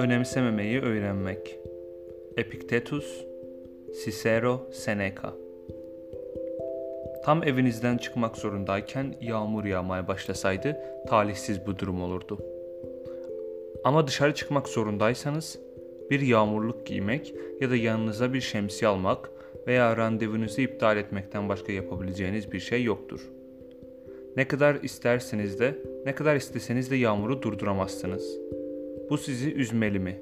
Önemsememeyi öğrenmek. Epiktetus, Cicero, Seneca. Tam evinizden çıkmak zorundayken yağmur yağmaya başlasaydı talihsiz bu durum olurdu. Ama dışarı çıkmak zorundaysanız bir yağmurluk giymek ya da yanınıza bir şemsiye almak veya randevunuzu iptal etmekten başka yapabileceğiniz bir şey yoktur. Ne kadar isterseniz de, ne kadar isteseniz de yağmuru durduramazsınız. Bu sizi üzmeli mi?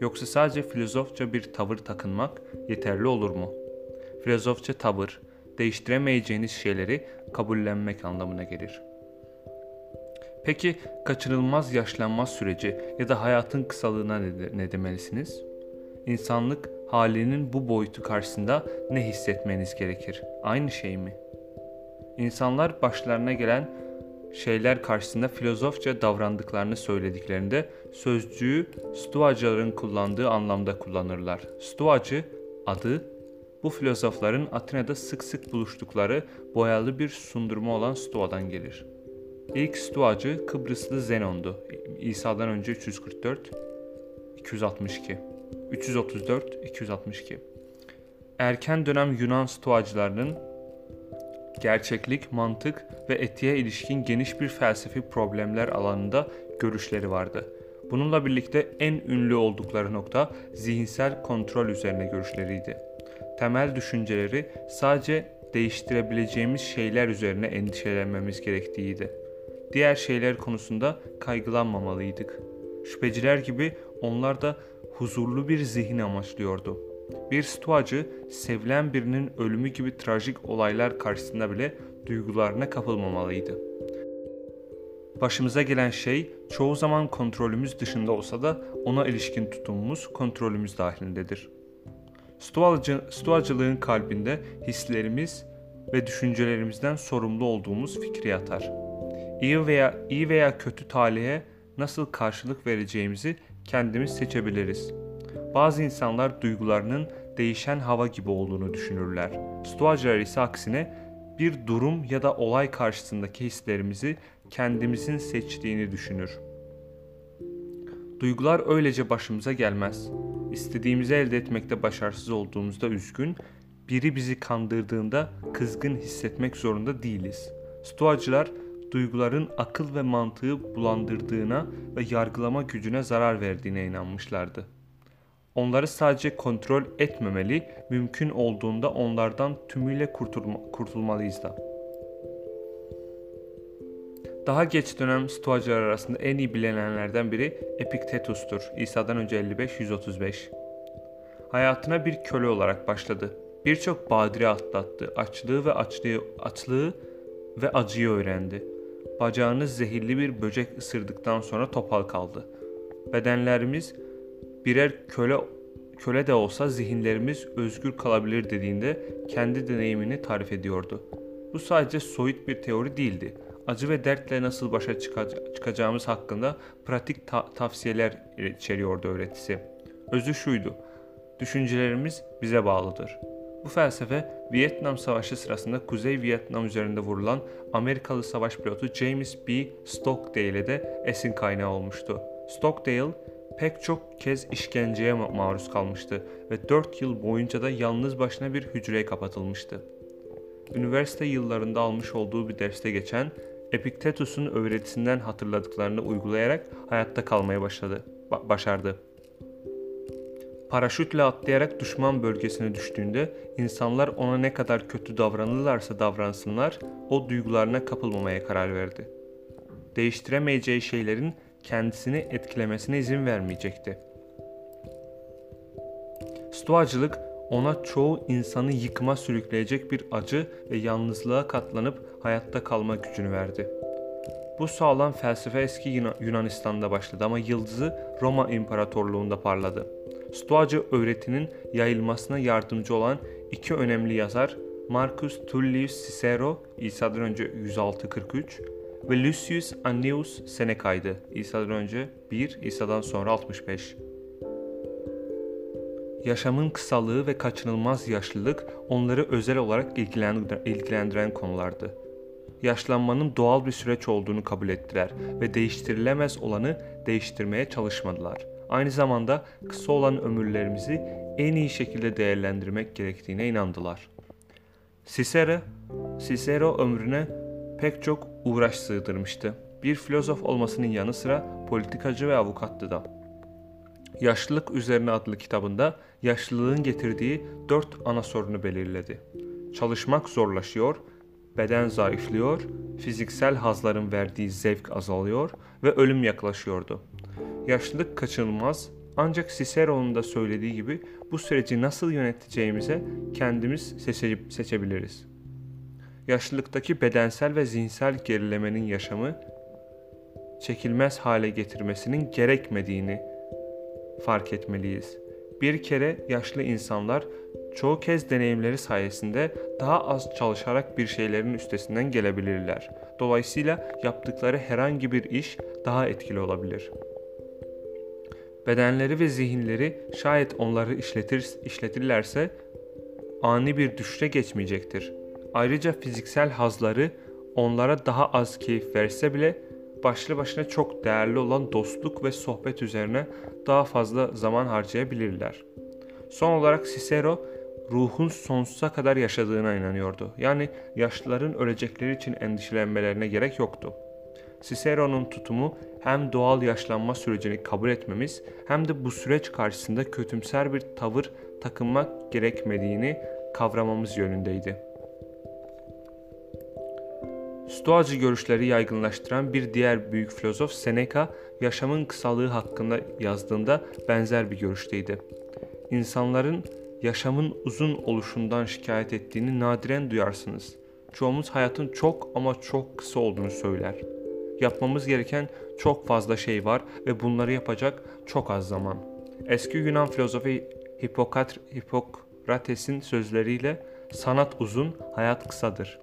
Yoksa sadece filozofça bir tavır takınmak yeterli olur mu? Filozofça tavır, değiştiremeyeceğiniz şeyleri kabullenmek anlamına gelir. Peki kaçınılmaz yaşlanma süreci ya da hayatın kısalığına ne, ne demelisiniz? İnsanlık halinin bu boyutu karşısında ne hissetmeniz gerekir? Aynı şey mi? İnsanlar başlarına gelen şeyler karşısında filozofça davrandıklarını söylediklerinde sözcüğü Stoacıların kullandığı anlamda kullanırlar. Stoacı adı bu filozofların Atina'da sık sık buluştukları boyalı bir sundurma olan Stoa'dan gelir. İlk Stoacı Kıbrıslı Zenon'du. İsa'dan önce 344 262 334 262 Erken dönem Yunan Stoacılarının gerçeklik, mantık ve etiğe ilişkin geniş bir felsefi problemler alanında görüşleri vardı. Bununla birlikte en ünlü oldukları nokta zihinsel kontrol üzerine görüşleriydi. Temel düşünceleri sadece değiştirebileceğimiz şeyler üzerine endişelenmemiz gerektiğiydi. Diğer şeyler konusunda kaygılanmamalıydık. Şüpheciler gibi onlar da huzurlu bir zihin amaçlıyordu. Bir stoacı sevilen birinin ölümü gibi trajik olaylar karşısında bile duygularına kapılmamalıydı. Başımıza gelen şey çoğu zaman kontrolümüz dışında olsa da ona ilişkin tutumumuz kontrolümüz dahilindedir. Stoacı, stoacılığın kalbinde hislerimiz ve düşüncelerimizden sorumlu olduğumuz fikri yatar. İyi veya iyi veya kötü talihe nasıl karşılık vereceğimizi kendimiz seçebiliriz. Bazı insanlar duygularının değişen hava gibi olduğunu düşünürler. Stoacılar ise aksine bir durum ya da olay karşısındaki hislerimizi kendimizin seçtiğini düşünür. Duygular öylece başımıza gelmez. İstediğimizi elde etmekte başarısız olduğumuzda üzgün, biri bizi kandırdığında kızgın hissetmek zorunda değiliz. Stoacılar duyguların akıl ve mantığı bulandırdığına ve yargılama gücüne zarar verdiğine inanmışlardı. Onları sadece kontrol etmemeli, mümkün olduğunda onlardan tümüyle kurtulma, kurtulmalıyız da. Daha geç dönem Stoacılar arasında en iyi bilinenlerden biri Epiktetus'tur. İsa'dan önce 55-135. Hayatına bir köle olarak başladı. Birçok badire atlattı. Açlığı ve açlığı, açlığı ve acıyı öğrendi. Bacağını zehirli bir böcek ısırdıktan sonra topal kaldı. Bedenlerimiz birer köle köle de olsa zihinlerimiz özgür kalabilir dediğinde kendi deneyimini tarif ediyordu. Bu sadece soyut bir teori değildi. Acı ve dertle nasıl başa çıkacağımız hakkında pratik ta- tavsiyeler içeriyordu öğretisi. Özü şuydu. Düşüncelerimiz bize bağlıdır. Bu felsefe Vietnam Savaşı sırasında Kuzey Vietnam üzerinde vurulan Amerikalı savaş pilotu James B. Stockdale'e de esin kaynağı olmuştu. Stockdale pek çok kez işkenceye maruz kalmıştı ve 4 yıl boyunca da yalnız başına bir hücreye kapatılmıştı. Üniversite yıllarında almış olduğu bir derste geçen Epiktetus'un öğretisinden hatırladıklarını uygulayarak hayatta kalmaya başladı, ba- başardı. Paraşütle atlayarak düşman bölgesine düştüğünde insanlar ona ne kadar kötü davranırlarsa davransınlar o duygularına kapılmamaya karar verdi. Değiştiremeyeceği şeylerin kendisini etkilemesine izin vermeyecekti. Stoacılık ona çoğu insanı yıkıma sürükleyecek bir acı ve yalnızlığa katlanıp hayatta kalma gücünü verdi. Bu sağlam felsefe eski Yunanistan'da başladı ama yıldızı Roma İmparatorluğu'nda parladı. Stoacı öğretinin yayılmasına yardımcı olan iki önemli yazar Marcus Tullius Cicero İsa'dan önce 106-43 ve Lucius Annius Seneca'ydı. İsa'dan önce 1, İsa'dan sonra 65. Yaşamın kısalığı ve kaçınılmaz yaşlılık onları özel olarak ilgilendiren konulardı. Yaşlanmanın doğal bir süreç olduğunu kabul ettiler ve değiştirilemez olanı değiştirmeye çalışmadılar. Aynı zamanda kısa olan ömürlerimizi en iyi şekilde değerlendirmek gerektiğine inandılar. Cicero, Cicero ömrüne pek çok uğraş sığdırmıştı. Bir filozof olmasının yanı sıra politikacı ve avukattı da. Yaşlılık Üzerine adlı kitabında yaşlılığın getirdiği dört ana sorunu belirledi. Çalışmak zorlaşıyor, beden zayıflıyor, fiziksel hazların verdiği zevk azalıyor ve ölüm yaklaşıyordu. Yaşlılık kaçınılmaz ancak Cicero'nun da söylediği gibi bu süreci nasıl yöneteceğimize kendimiz seçebiliriz. Yaşlılıktaki bedensel ve zihinsel gerilemenin yaşamı çekilmez hale getirmesinin gerekmediğini fark etmeliyiz. Bir kere yaşlı insanlar çoğu kez deneyimleri sayesinde daha az çalışarak bir şeylerin üstesinden gelebilirler. Dolayısıyla yaptıkları herhangi bir iş daha etkili olabilir. Bedenleri ve zihinleri şayet onları işletir, işletirlerse ani bir düşüşe geçmeyecektir. Ayrıca fiziksel hazları onlara daha az keyif verse bile başlı başına çok değerli olan dostluk ve sohbet üzerine daha fazla zaman harcayabilirler. Son olarak Cicero ruhun sonsuza kadar yaşadığına inanıyordu. Yani yaşlıların ölecekleri için endişelenmelerine gerek yoktu. Cicero'nun tutumu hem doğal yaşlanma sürecini kabul etmemiz hem de bu süreç karşısında kötümser bir tavır takınmak gerekmediğini kavramamız yönündeydi. Stoacı görüşleri yaygınlaştıran bir diğer büyük filozof Seneca, yaşamın kısalığı hakkında yazdığında benzer bir görüşteydi. İnsanların yaşamın uzun oluşundan şikayet ettiğini nadiren duyarsınız. Çoğumuz hayatın çok ama çok kısa olduğunu söyler. Yapmamız gereken çok fazla şey var ve bunları yapacak çok az zaman. Eski Yunan filozofu Hipokrates'in sözleriyle sanat uzun, hayat kısadır.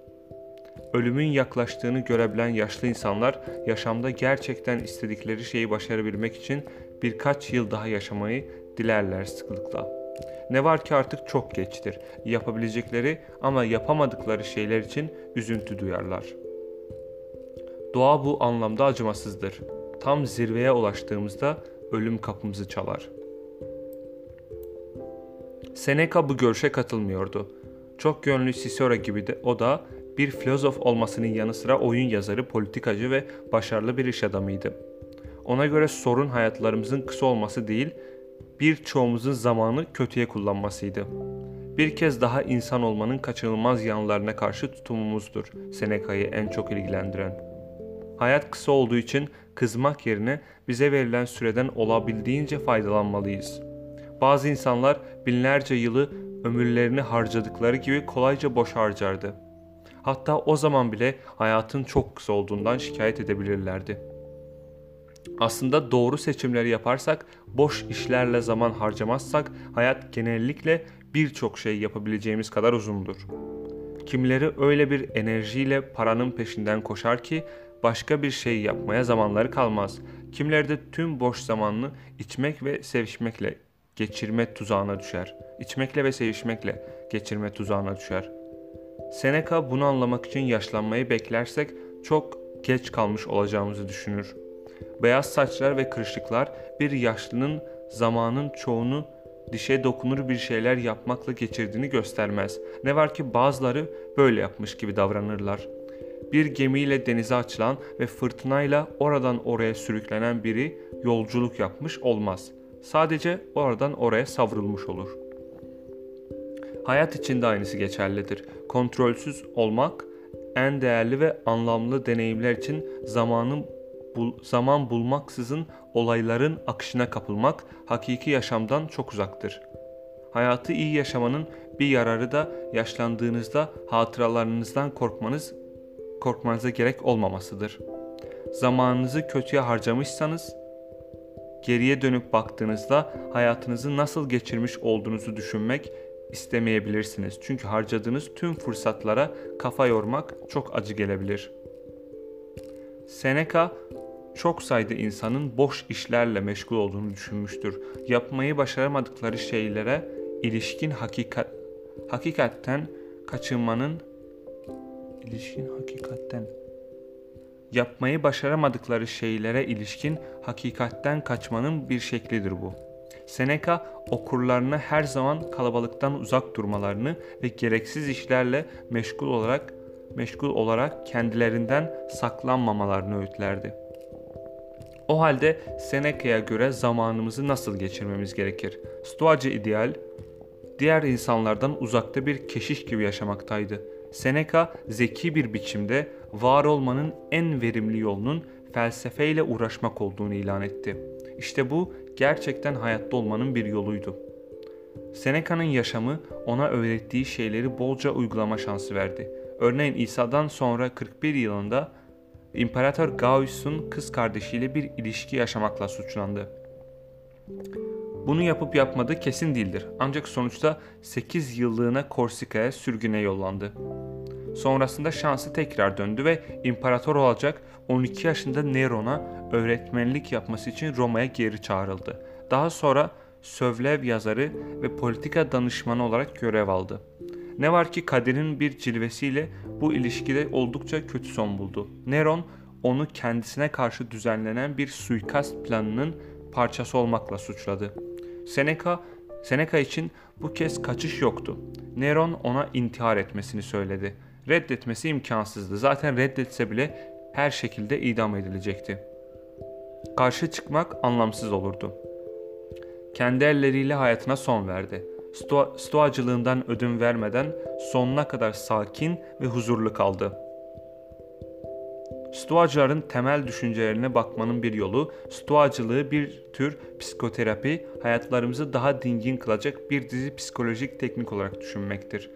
Ölümün yaklaştığını görebilen yaşlı insanlar yaşamda gerçekten istedikleri şeyi başarabilmek için birkaç yıl daha yaşamayı dilerler sıklıkla. Ne var ki artık çok geçtir. Yapabilecekleri ama yapamadıkları şeyler için üzüntü duyarlar. Doğa bu anlamda acımasızdır. Tam zirveye ulaştığımızda ölüm kapımızı çalar. Seneca bu görüşe katılmıyordu. Çok gönlü Cicero gibi de o da bir filozof olmasının yanı sıra oyun yazarı, politikacı ve başarılı bir iş adamıydı. Ona göre sorun hayatlarımızın kısa olması değil, birçoğumuzun zamanı kötüye kullanmasıydı. Bir kez daha insan olmanın kaçınılmaz yanlarına karşı tutumumuzdur Seneca'yı en çok ilgilendiren. Hayat kısa olduğu için kızmak yerine bize verilen süreden olabildiğince faydalanmalıyız. Bazı insanlar binlerce yılı ömürlerini harcadıkları gibi kolayca boş harcardı. Hatta o zaman bile hayatın çok kısa olduğundan şikayet edebilirlerdi. Aslında doğru seçimleri yaparsak, boş işlerle zaman harcamazsak hayat genellikle birçok şey yapabileceğimiz kadar uzundur. Kimileri öyle bir enerjiyle paranın peşinden koşar ki başka bir şey yapmaya zamanları kalmaz. Kimileri de tüm boş zamanını içmek ve sevişmekle geçirme tuzağına düşer. İçmekle ve sevişmekle geçirme tuzağına düşer. Seneca bunu anlamak için yaşlanmayı beklersek çok geç kalmış olacağımızı düşünür. Beyaz saçlar ve kırışıklar bir yaşlının zamanın çoğunu dişe dokunur bir şeyler yapmakla geçirdiğini göstermez. Ne var ki bazıları böyle yapmış gibi davranırlar. Bir gemiyle denize açılan ve fırtınayla oradan oraya sürüklenen biri yolculuk yapmış olmaz. Sadece oradan oraya savrulmuş olur. Hayat için de aynısı geçerlidir. Kontrolsüz olmak en değerli ve anlamlı deneyimler için zamanın bul, zaman bulmaksızın olayların akışına kapılmak hakiki yaşamdan çok uzaktır. Hayatı iyi yaşamanın bir yararı da yaşlandığınızda hatıralarınızdan korkmanız korkmanıza gerek olmamasıdır. Zamanınızı kötüye harcamışsanız geriye dönüp baktığınızda hayatınızı nasıl geçirmiş olduğunuzu düşünmek istemeyebilirsiniz. Çünkü harcadığınız tüm fırsatlara kafa yormak çok acı gelebilir. Seneca çok sayıda insanın boş işlerle meşgul olduğunu düşünmüştür. Yapmayı başaramadıkları şeylere ilişkin hakikat hakikatten kaçınmanın ilişkin hakikatten yapmayı başaramadıkları şeylere ilişkin hakikatten kaçmanın bir şeklidir bu. Seneca okurlarına her zaman kalabalıktan uzak durmalarını ve gereksiz işlerle meşgul olarak meşgul olarak kendilerinden saklanmamalarını öğütlerdi. O halde Seneca'ya göre zamanımızı nasıl geçirmemiz gerekir? Stoacı ideal, diğer insanlardan uzakta bir keşiş gibi yaşamaktaydı. Seneca zeki bir biçimde var olmanın en verimli yolunun felsefeyle uğraşmak olduğunu ilan etti. İşte bu gerçekten hayatta olmanın bir yoluydu. Seneca'nın yaşamı ona öğrettiği şeyleri bolca uygulama şansı verdi. Örneğin İsa'dan sonra 41 yılında İmparator Gaius'un kız kardeşiyle bir ilişki yaşamakla suçlandı. Bunu yapıp yapmadığı kesin değildir. Ancak sonuçta 8 yıllığına Korsika'ya sürgüne yollandı. Sonrasında şansı tekrar döndü ve imparator olacak 12 yaşında Neron'a öğretmenlik yapması için Roma'ya geri çağrıldı. Daha sonra Sövlev yazarı ve politika danışmanı olarak görev aldı. Ne var ki kaderin bir cilvesiyle bu ilişkide oldukça kötü son buldu. Neron onu kendisine karşı düzenlenen bir suikast planının parçası olmakla suçladı. Seneca, Seneca için bu kez kaçış yoktu. Neron ona intihar etmesini söyledi. Reddetmesi imkansızdı. Zaten reddetse bile her şekilde idam edilecekti. Karşı çıkmak anlamsız olurdu. Kendi elleriyle hayatına son verdi. Stoa, stoacılığından ödün vermeden sonuna kadar sakin ve huzurlu kaldı. Stoacıların temel düşüncelerine bakmanın bir yolu, stoacılığı bir tür psikoterapi, hayatlarımızı daha dingin kılacak bir dizi psikolojik teknik olarak düşünmektir.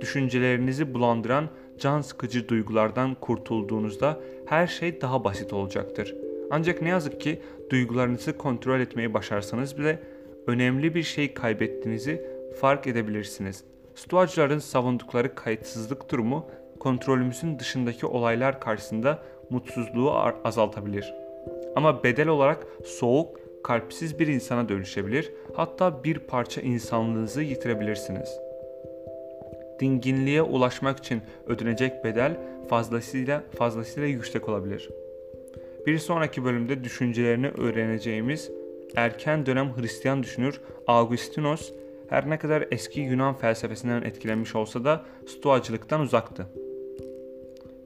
Düşüncelerinizi bulandıran can sıkıcı duygulardan kurtulduğunuzda her şey daha basit olacaktır. Ancak ne yazık ki duygularınızı kontrol etmeyi başarsanız bile önemli bir şey kaybettiğinizi fark edebilirsiniz. Stoacıların savundukları kayıtsızlık durumu kontrolümüzün dışındaki olaylar karşısında mutsuzluğu azaltabilir. Ama bedel olarak soğuk, kalpsiz bir insana dönüşebilir, hatta bir parça insanlığınızı yitirebilirsiniz. Dinginliğe ulaşmak için ödenecek bedel fazlasıyla fazlasıyla yüksek olabilir. Bir sonraki bölümde düşüncelerini öğreneceğimiz erken dönem Hristiyan düşünür Augustinos her ne kadar eski Yunan felsefesinden etkilenmiş olsa da Stoacılıktan uzaktı.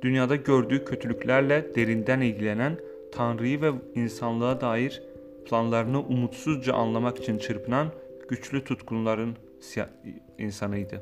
Dünyada gördüğü kötülüklerle derinden ilgilenen, Tanrı'yı ve insanlığa dair planlarını umutsuzca anlamak için çırpınan güçlü tutkunların insanıydı.